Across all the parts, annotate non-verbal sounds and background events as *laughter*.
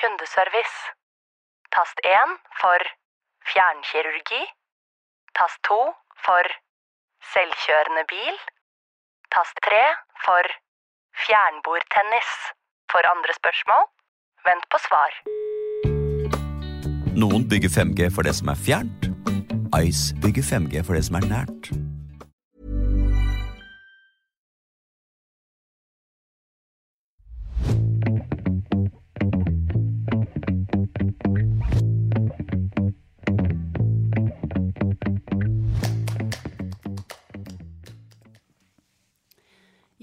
Kundeservice. Tast 1 for fjernkirurgi. Tast 2 for selvkjørende bil. Tast 3 for fjernbordtennis. For andre spørsmål, vent på svar. Noen bygger 5G for det som er fjernt. Ice bygger 5G for det som er nært.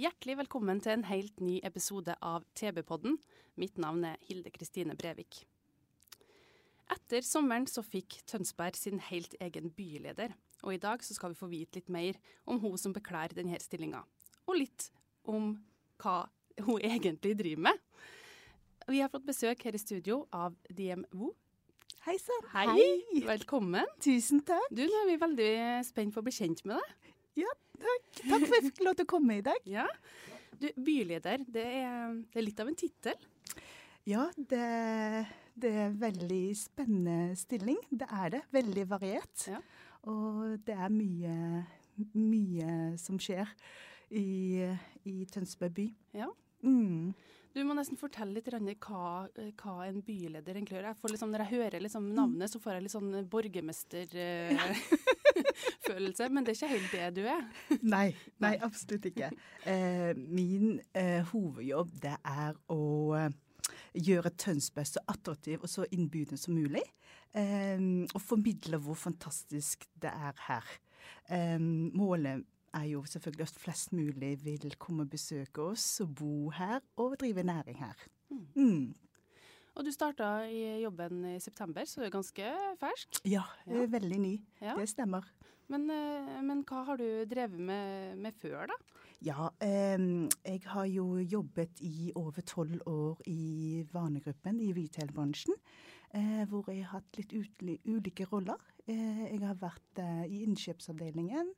Hjertelig velkommen til en helt ny episode av TV-podden. Mitt navn er Hilde Kristine Brevik. Etter sommeren så fikk Tønsberg sin helt egen byleder, og i dag så skal vi få vite litt mer om hun som bekler denne stillinga, og litt om hva hun egentlig driver med. Vi har fått besøk her i studio av Diem Wu. Hei sann. Hei, velkommen. Tusen takk. Du, nå er vi veldig spent på å bli kjent med deg. Ja, takk. Takk for at jeg fikk lov til å komme i dag. Ja. Du, byleder, det er, det er litt av en tittel. Ja, det, det er veldig spennende stilling. Det er det. Veldig variert. Ja. Og det er mye, mye som skjer i, i Tønsberg by. Ja. Mm. Du må nesten fortelle litt hva, hva en byleder egentlig gjør. Jeg liksom, når jeg hører liksom navnet, så får jeg litt sånn *laughs* borgermesterfølelse. men det er ikke helt det du er. Nei, nei, absolutt ikke. Eh, min eh, hovedjobb det er å eh, gjøre Tønsberg så attraktiv og så innbydende som mulig. Eh, og formidle hvor fantastisk det er her. Eh, målet er jo selvfølgelig at flest mulig vil komme og besøke oss og bo her og drive næring her. Mm. Og du starta i jobben i september, så du er ganske fersk. Ja, Ja. eh, veldig ny. Ja. Det stemmer. Men, eh, men hva har du drevet med, med før, da? Ja, eh, jeg har jo jobbet i over tolv år i vanegruppen i retail-bransjen. Eh, hvor jeg har hatt litt ulike roller. Eh, jeg har vært eh, i innkjøpsavdelingen.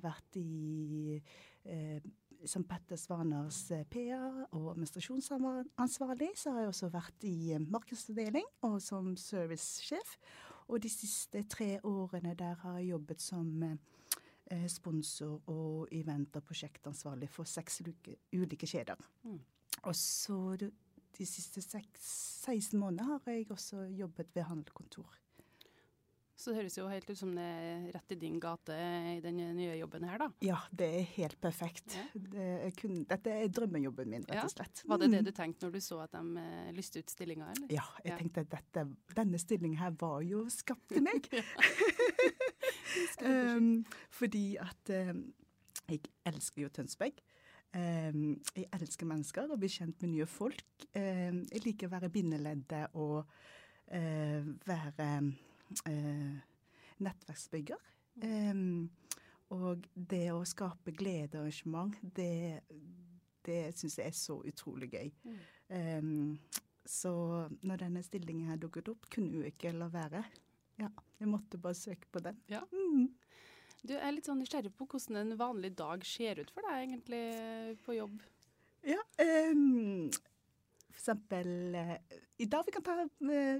Vært i eh, som Petter Svaners PR og administrasjonsansvarlig. Så har jeg også vært i eh, markedsavdeling og som servicesjef. Og de siste tre årene der har jeg jobbet som eh, eh, sponsor og event- og prosjektansvarlig for seks ulike, kjeder. Mm. Og så de, siste seks, 16 månedene har jeg også jobbet ved handelskontor. Så det høres jo helt ut som det er rett i din gate i den nye jobben her, da. Ja, det er helt perfekt. Ja. Det er kun, dette er drømmejobben min, rett og slett. Var det det Mm. du tenkte når du så at de eh, lyste ut stillinga, eller? Ja, jeg Ja. tenkte at dette, denne stillingen her var jo skapt til meg. *laughs* Um, *laughs* fordi at um, jeg elsker jo Tønsberg. Um, jeg elsker mennesker og blir kjent med nye folk. Um, jeg liker å være bindeleddet og uh, være nettverksbygger. Um, og det å skape glede og arrangement, det, det syns jeg er så utrolig gøy. Um, så når denne stillingen her dukket opp, kunne jo ikke la være. Ja, jeg måtte bare søke på den. Ja. Mm. Du er litt sånn nysgjerrig på hvordan en vanlig dag ser ut for deg egentlig eh, på jobb. Ja, um, for eksempel eh, I dag vi kan ta uh,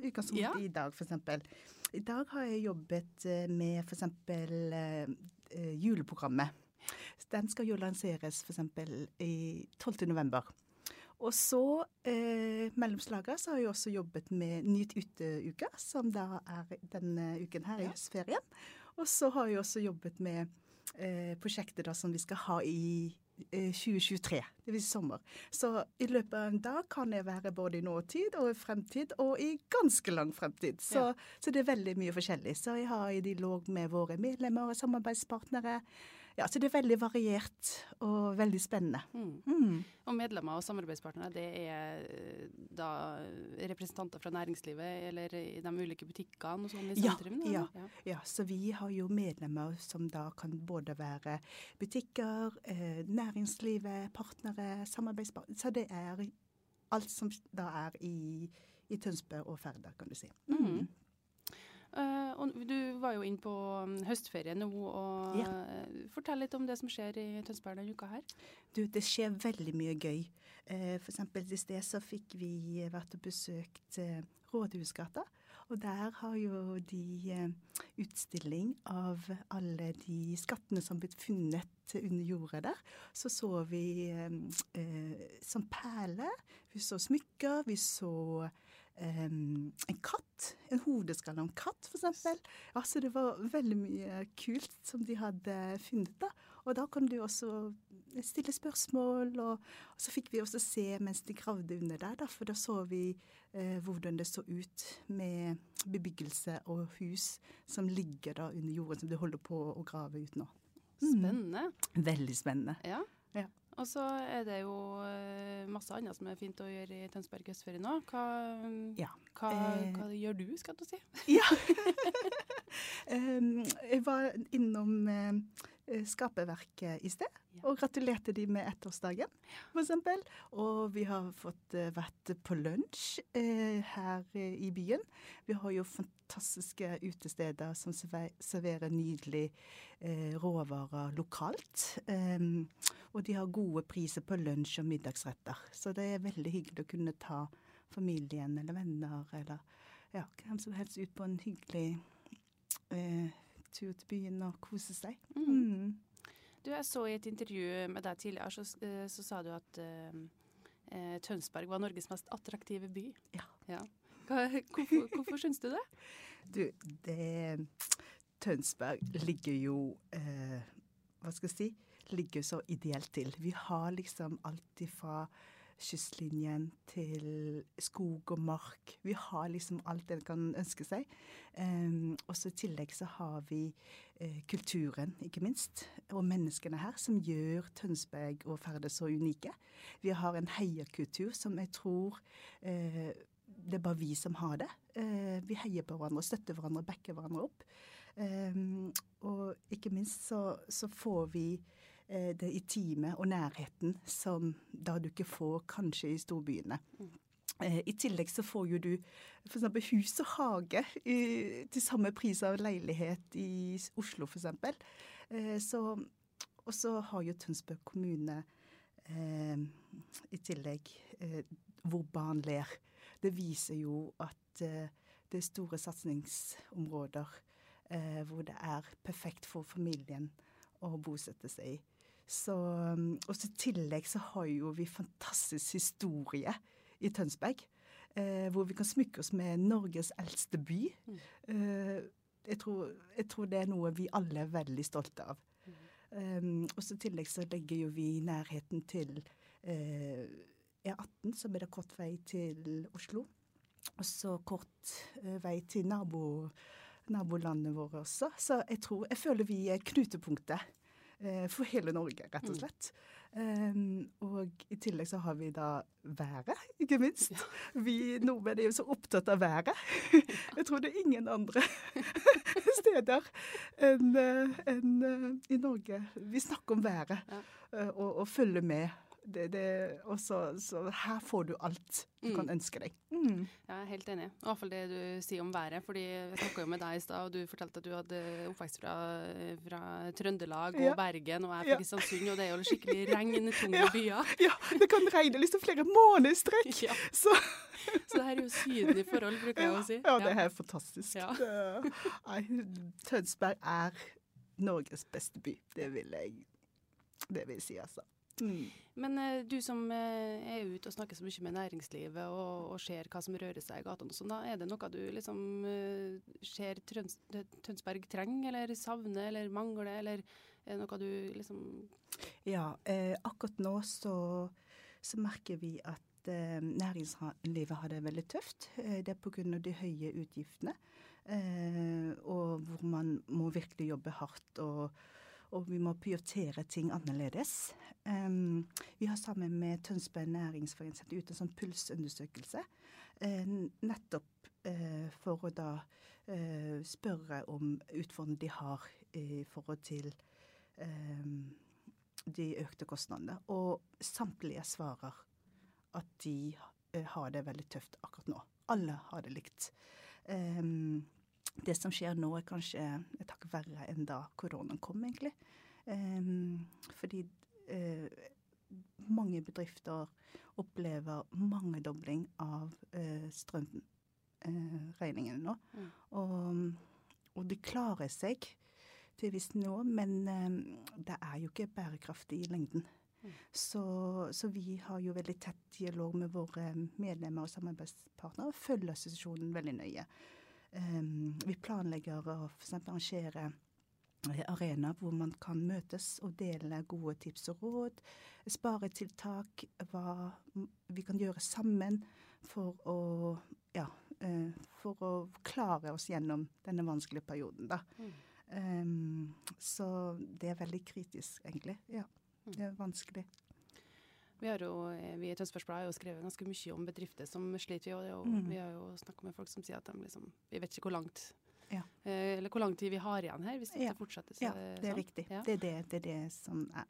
utgangspunkt Ja. i dag, for eksempel. I dag har jeg jobbet eh, med eksempel eh, eh, juleprogrammet. Den skal jo lanseres eksempel i 12. november. Og så, eh, mellomslaget, så har jeg også jobbet med Nyt ute-uka, som da er denne uken her i høstferien. Og så har jeg også jobbet med eh, prosjektet da som vi skal ha i 2023, det vil si sommer. Så i løpet av en dag kan jeg være både i nåtid og i fremtid, og i ganske lang fremtid. Så, så det er veldig mye forskjellig. Så jeg har i dialog med våre medlemmer og samarbeidspartnere. Ja, så det er veldig variert og veldig spennende. Mm. Mm. Og medlemmer og samarbeidspartnere, det er eh, da representanter fra næringslivet eller i de ulike butikkene og sånn i sentrum? ja, ja, ja, så vi har jo medlemmer som da kan både være butikker, eh, næringslivet, partnere, samarbeidspartnere. Så det er alt som da er i, i Tønsberg og Færder, kan du si. Mhm. Eh, og du var jo inn på um, høstferie nå, og Ja. eh, fortell litt om det som skjer i Tønsberg denne uka her. Du, det skjer veldig mye gøy. Uh, for eksempel i sted så fikk vi vært og besøkt uh, Rådhusgata. Og der har jo de utstilling av alle de skattene som blitt funnet under jorda der. Så så vi som perler, vi så smykker, vi så en katt. En hodeskalle av en katt, for eksempel. Det var veldig mye kult som de hadde funnet da. Og da kan du også stille spørsmål, og, og så fikk vi også se mens de gravde under der, da, for da så vi eh, hvordan det så ut med bebyggelse og hus som ligger da under jorden, som de holder på å grave ut nå. Spennende. Veldig spennende. Ja. Og så er det jo eh, masse annet som er fint å gjøre i Tønsberg høstferie nå. Hva, Ja. hva, Eh, gjør du, skal du si? *laughs* Ja. *laughs* Jeg var innom eh, Skaperverket i sted og gratulerte de med ettårsdagen, eksempel. Og vi har fått eh, vært på lunsj eh, her eh, i byen. Vi har jo fantastiske utesteder som serverer nydelig eh, råvarer lokalt. Eh, og de har gode priser på lunsj og middagsretter. Så det er veldig hyggelig å kunne ta familien eller venner eller ja, hvem som helst ut på en hyggelig eh, tur til byen og kose seg. Mm. Du, jeg så i et intervju med deg tidligere, så, eh, så sa du at eh, Tønsberg var Norges mest attraktive by. Ja. Hva, hvorfor, hvorfor syns du det? *laughs* Du, det Tønsberg ligger jo uh, Hva skal jeg si? Ligger så ideelt til. Vi har liksom alt ifra kystlinjen til skog og mark. Vi har liksom alt en kan ønske seg. Um, og så i tillegg så har vi uh, kulturen, ikke minst, og menneskene her, som gjør Tønsberg og Færde så unike. Vi har en heierkultur som jeg tror uh, det er bare vi som har det. Eh, vi heier på hverandre, støtter hverandre, backer hverandre opp. Um, og ikke minst så, så får vi det i time og nærheten som da du ikke får kanskje i storbyene. Eh, I tillegg så får jo du f.eks. hus og hage i, til samme pris av leilighet i Oslo f.eks. Eh, og så har jo Tønsberg kommune eh, i tillegg eh, hvor barn ler. Det viser jo at eh, det er store satsingsområder eh, hvor det er perfekt for familien å bosette seg i. Så, um, og så I tillegg så har jo vi fantastisk historie i Tønsberg. Eh, hvor vi kan smykke oss med Norges eldste by. Eh, jeg, tror, jeg tror det er noe vi alle er veldig stolte av. Um, og så I tillegg så legger jo vi nærheten til eh, E18, som er det kort vei til Oslo. Og så kort eh, vei til nabo, nabolandet vårt også. Så jeg tror, jeg føler vi er knutepunktet eh, for hele Norge, rett og slett. Um, og i tillegg så har vi da været, ikke minst. Vi nordmenn er jo så opptatt av været. *laughs* Jeg tror det er ingen andre *laughs* steder enn en, eh, i Norge. Vi snakker om været ja. og, og følger med. Det, det, og så, her får du alt du Mm. kan ønske deg. Mm. Jeg er helt enig. I hvert fall det du sier om været. fordi Jeg snakka jo med deg i stad, og du fortalte at du hadde oppvekst fra, fra Trøndelag og Ja. Bergen, og jeg er Ja. fra Kristiansund, og det er jo skikkelig *laughs* regntunge Ja. byer. Ja, det kan regne liksom flere måneder i strekk. Ja. Så Så det her er jo Syden i forhold, bruker jeg ja, å si. ja, det er fantastisk. Ja. Nei, Tønsberg er Norges beste by. Det vil jeg, det vil jeg si, altså. Mm. Men eh, du som eh, er ute og snakker så mye med næringslivet og, og ser hva som rører seg i gatene og sånn, da er det noe du liksom eh, ser Trøns Tønsberg trenger, eller savner, eller mangler, eller er det noe du liksom Ja, eh, akkurat nå så, så merker vi at næringslivet har det veldig tøft. Det er pga. de høye utgiftene. Og hvor man må virkelig jobbe hardt og, og vi må prioritere ting annerledes. Um, vi har sammen med Tønsberg næringsforening sendt ut en sånn pulsundersøkelse. Uh, nettopp uh, for å da uh, spørre om utfordringene de har i forhold til de økte kostnadene. Og samtlige svarer at de har det veldig tøft akkurat nå. Alle har det likt. Um, det som skjer nå, er kanskje et hakk verre enn da koronaen kom, egentlig. Um, fordi uh, mange bedrifter opplever mangedobling av uh, strømregningene nå. Mm. Og, og, de klarer seg til visst nå, men um, det er jo ikke bærekraftig i lengden. Mm. Så, så, vi har jo veldig tett dialog med våre medlemmer og samarbeidspartnere og følger situasjonen veldig nøye. Um, vi planlegger å f.eks. arrangere eh, arenaer hvor man kan møtes og dele gode tips og råd. Sparetiltak, hva vi kan gjøre sammen for å, ja, uh, for å klare oss gjennom denne vanskelige perioden. Da. Mm. Um, så det er veldig kritisk, egentlig. Ja, mm. det er vanskelig. Vi, har jo, eh, vi i Tønsbergsbladet har jo skrevet ganske mye om bedrifter som sliter. Og, og mm. Vi har jo snakka med folk som sier at de liksom Vi vet ikke hvor langt ja. eh, Eller hvor lang tid vi har igjen her, hvis det ja. fortsetter så, ja, det er sånn. riktig. Ja. Det, er det, det, er det, som er,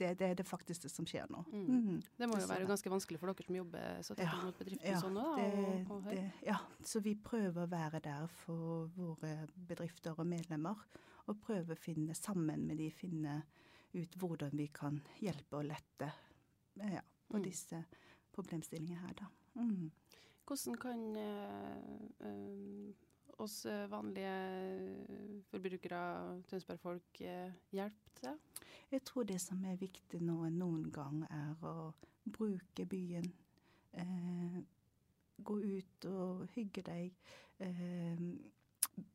det, det er det faktisk det som skjer nå. Mm. Mm. Det må jo være ganske vanskelig for dere som jobber så tett mot bedrifter ja, sånn og ja, så vi prøver å være der for våre bedrifter og medlemmer. Og prøve å finne sammen med de, finne ut hvordan vi kan hjelpe og lette ja, på mm. disse problemstillingene her, da. Mm. Hvordan kan uh, uh, oss vanlige forbrukere, Tønsberg-folk, uh, hjelpe til? Jeg tror det som er viktig nå enn noen gang, er å bruke byen. gå ut og hygge deg.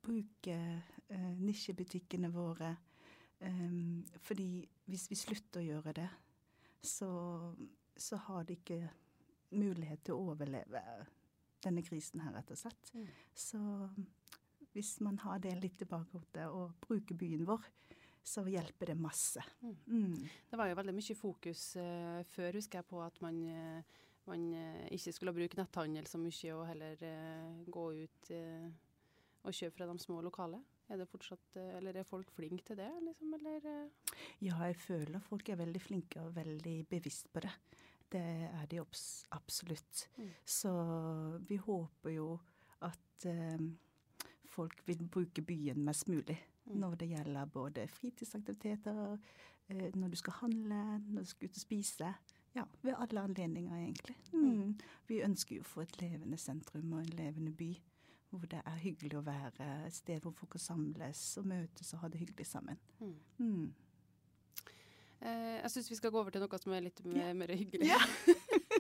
bruke nisjebutikkene våre. fordi hvis vi slutter å gjøre det, så, så har de ikke mulighet til å overleve denne krisen her, rett og slett. Mm. Så hvis man har det litt i bakhodet og bruker byen vår, så hjelper det masse. Mm. Mm. Det var jo veldig mye fokus uh, før, husker jeg, på at man, uh, man uh, ikke skulle bruke netthandel så mye, og heller gå ut og kjøpe fra de små lokale. Er det fortsatt, eh, eller er folk flinke til det, liksom, eller? Eh? Ja, jeg føler folk er veldig flinke og veldig bevisst på det. Det er de absolutt. Mm. Så vi håper jo at eh, folk vil bruke byen mest mulig. Mm. Når det gjelder både fritidsaktiviteter, eh, når du skal handle, når du skal ut og spise. Ja, ved alle anledninger, egentlig. Mm. mm. Vi ønsker jo å få et levende sentrum og en levende by hvor det er hyggelig å være. Et sted hvor folk kan samles og møtes og ha det hyggelig sammen. Mm. Mm. Eh, jeg syns vi skal gå over til noe som er litt mer, mer hyggelig. Ja.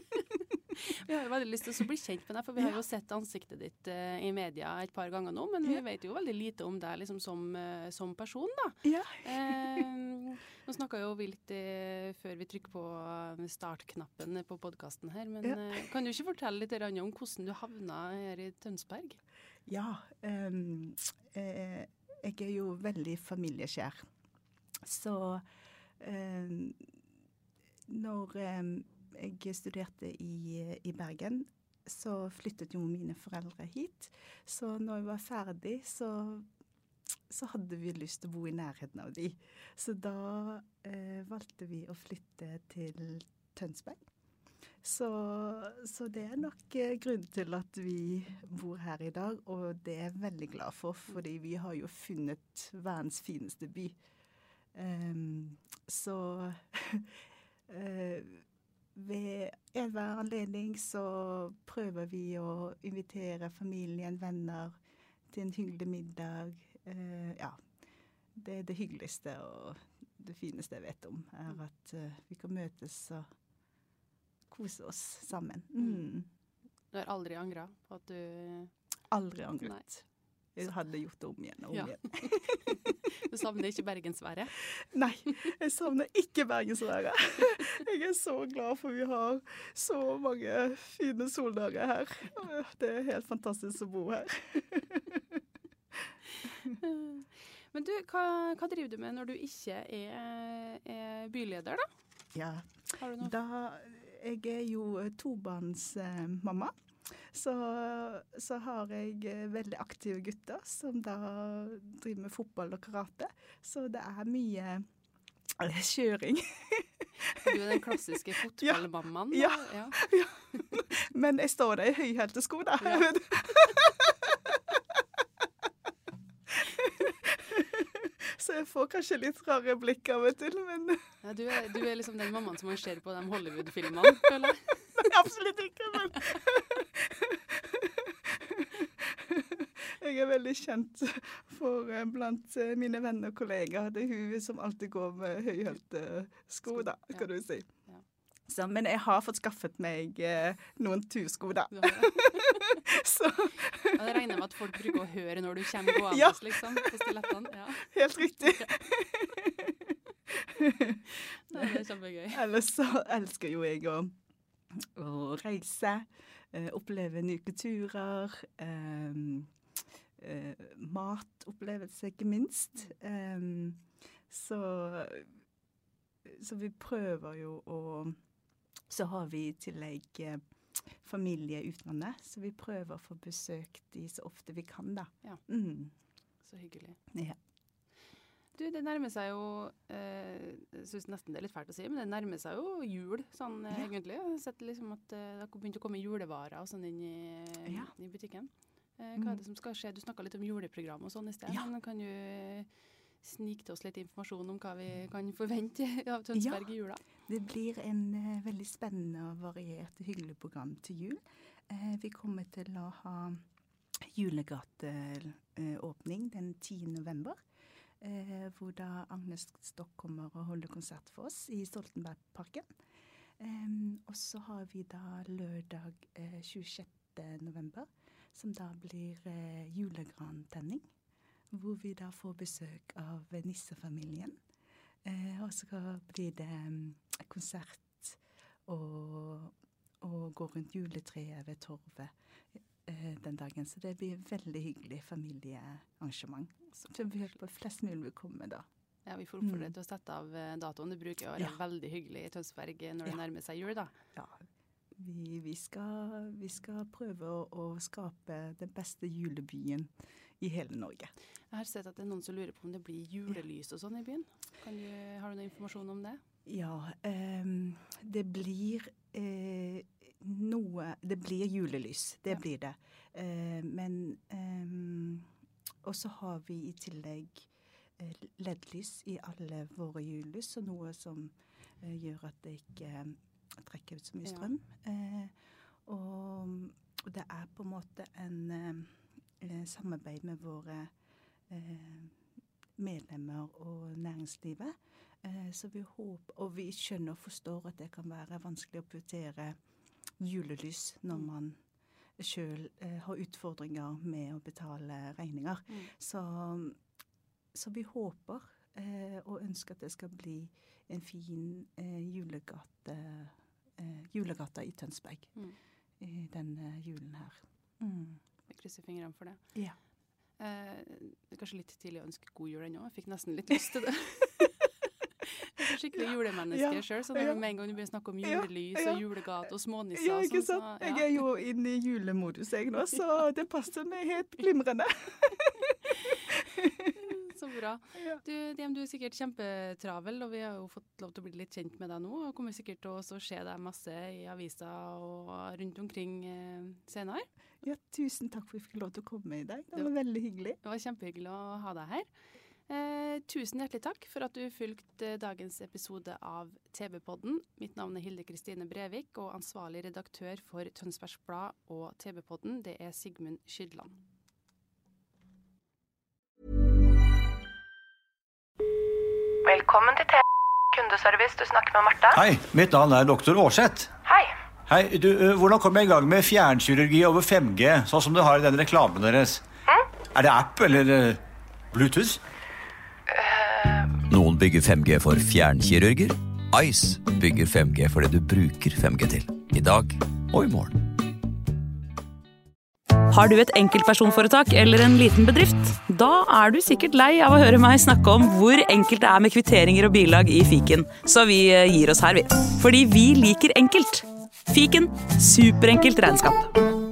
*laughs* vi har jo veldig lyst til å bli kjent med deg, for vi har jo sett ansiktet ditt uh, i media et par ganger nå. Men vi vet jo veldig lite om deg liksom, som, uh, som, person, da. Ja. uh, nå snakka jo litt før vi trykker på startknappen på podkasten her, men ja. kan du ikke fortelle litt om hvordan du havna her i Tønsberg? Ja. Um, jeg er jo veldig familieskjær. Så um, når um, jeg studerte i, i, Bergen, så flyttet jo mine foreldre hit. Så når jeg var ferdig, så, så hadde vi lyst til å bo i nærheten av de. Så da eh, valgte vi å flytte til Tønsberg. Så, så, det er nok eh, grunnen til at vi bor her i dag, og det er jeg veldig glad for, fordi vi har jo funnet verdens fineste by. Um, så uh, *laughs* ved enhver anledning så prøver vi å invitere familien, venner, til en hyggelig middag. Uh, ja. Det er det hyggeligste og det fineste jeg vet om, er at uh, vi kan møtes og kose oss sammen. Mm. Du har aldri angra på at du Aldri angret. Jeg hadde gjort det om igjen og om ja. igjen. *laughs* du savner ikke bergensværet? *laughs* Nei, jeg savner ikke bergensværet. *laughs* Jeg er så glad for vi har så mange fine soldager her. Det er helt fantastisk å bo her. Men du, hva, hva driver du med når du ikke er, er byleder, da? Ja, Har du noe? da Jeg er jo tobarnsmamma. Så, så har jeg eh, veldig aktive gutter som da driver med fotball og karate. Så det er mye eh, kjøring. Du er den klassiske *laughs* fotballmammaen? Ja. ja. *laughs* Ja. Men jeg står der i høyhælte sko, da. Ja. *laughs* jeg får kanskje litt rare blikk av og til, men Ja, du, er, du er liksom den mammaen som man ser på de Hollywood-filmene, føler jeg. Nei, *laughs* absolutt ikke. Men jeg er veldig kjent for eh, blant eh, mine venner og kollegaer. Det er hun som alltid går med høyhælte sko, da, kan du si. Så, men jeg har fått skaffet meg eh, noen tursko, da. Det. *laughs* Så Ja, det regner jeg med at folk bruker å høre når du kommer gående, *laughs* Ja. liksom, på stilettene. Ja, helt riktig. *laughs* det er kjempegøy. Ellers så elsker jo jeg å, å reise, eh, oppleve nye kulturer. eh, eh, matopplevelse ikke minst. Eh, så, så vi prøver jo å Så har vi i tillegg eh, familie i utlandet, så vi prøver å få besøkt de så ofte vi kan, da. Ja. Mm. Så hyggelig. Ja. Du, det nærmer seg jo eh, Jeg syns nesten det er litt fælt å si, men det nærmer seg jo jul, sånn eh, Ja. egentlig. Jeg har sett liksom at det har begynt å komme julevarer og sånn inn i, Ja. i butikken. Eh, hva Mm. er det som skal skje? Du snakka litt om juleprogram og sånn i sted. Ja. Men kan du snike til oss litt informasjon om hva vi kan forvente av Tønsberg i jula? Det blir en eh, veldig spennende og variert hyggelig program til jul. Eh, vi kommer til å ha julegateåpning den 10. november. Eh, hvor da Agnes Stokk kommer og holder konsert for oss i Stoltenbergparken. Og så har vi da lørdag eh, 26. november, som da blir eh, julegrantenning. Hvor vi da får besøk av nissefamilien. Eh, og så blir det konsert og, og gå rundt juletreet ved torvet eh, den dagen. Så det blir veldig hyggelig familiearrangement. Så vi håper flest mulig vil komme da. Ja, Vi får oppfordre Mm. til å sette av eh, datoen. Det bruker å være Ja. veldig hyggelig i Tønsberg eh, når det Ja. nærmer seg jul, da. Ja, vi, vi, skal, vi skal prøve å, å skape den beste julebyen i hele Norge. Jeg har sett at det er noen som lurer på om det blir julelys og sånn i byen. Kan du, har du noe informasjon om det? Ja, ehm, det blir eh, noe Det blir julelys, det Ja. blir det. Eh, men ehm, Og så har vi i tillegg eh, LED-lys i alle våre julelys, og noe som eh, gjør at det ikke eh, trekker ut så mye Ja. strøm. Eh, og, og det er på en måte en eh, eh, samarbeid med våre eh, medlemmer og næringslivet. Eh, Så vi håper, og vi skjønner og forstår at det kan være vanskelig å prioritere julelys når man sjøl eh, har utfordringer med å betale regninger. Mm. Så, så vi håper eh, og ønsker at det skal bli en fin julegate, eh, julegata i Tønsberg Mm. i denne julen her. Mm. Jeg krysser fingrene for det. Ja. Eh, det er kanskje litt tidlig å ønske god jul ennå. Jeg fikk nesten litt *laughs* lyst til det. Er skikkelig julemenneske Ja, sjøl, så når ja. med en gang du begynner å snakke om julelys ja. og julegate og smånisser Ja, ikke sånn, sant? så Jeg er jo inne i julemodus jeg nå, så det passer meg helt glimrende. *laughs* Så bra. Du, Diem, du er sikkert kjempetravel, og vi har jo fått lov til å bli litt kjent med deg nå. Og kommer sikkert til å se deg masse i aviser og rundt omkring eh, senere. Ja, tusen takk for at vi fikk lov til å komme i dag. Det var veldig hyggelig. Det var kjempehyggelig å ha deg her. Eh, tusen hjertelig takk for at du fulgte dagens episode av TV-podden. Mitt navn er Hilde Kristine Brevik, og ansvarlig redaktør for Tønsbergs Blad og TV-podden, det er Sigmund Skydland. Velkommen til TV kundeservice. Du snakker med Martha. Hei, mitt navn er doktor Aarseth. Hei. Hei, du, Hvordan kom jeg i gang med fjernkirurgi over 5G, sånn som du har i den reklamen deres? Er det app eller Bluetooth? Noen bygger 5G for fjernkirurger. Ice bygger 5G for det du bruker 5G til. I dag og i morgen. Har du et enkeltpersonforetak eller en liten bedrift? Da er du sikkert lei av å høre meg snakke om hvor enkelt det er med kvitteringer og bilag i fiken, så vi eh, gir oss her, vi. Fordi vi liker enkelt. Fiken superenkelt regnskap.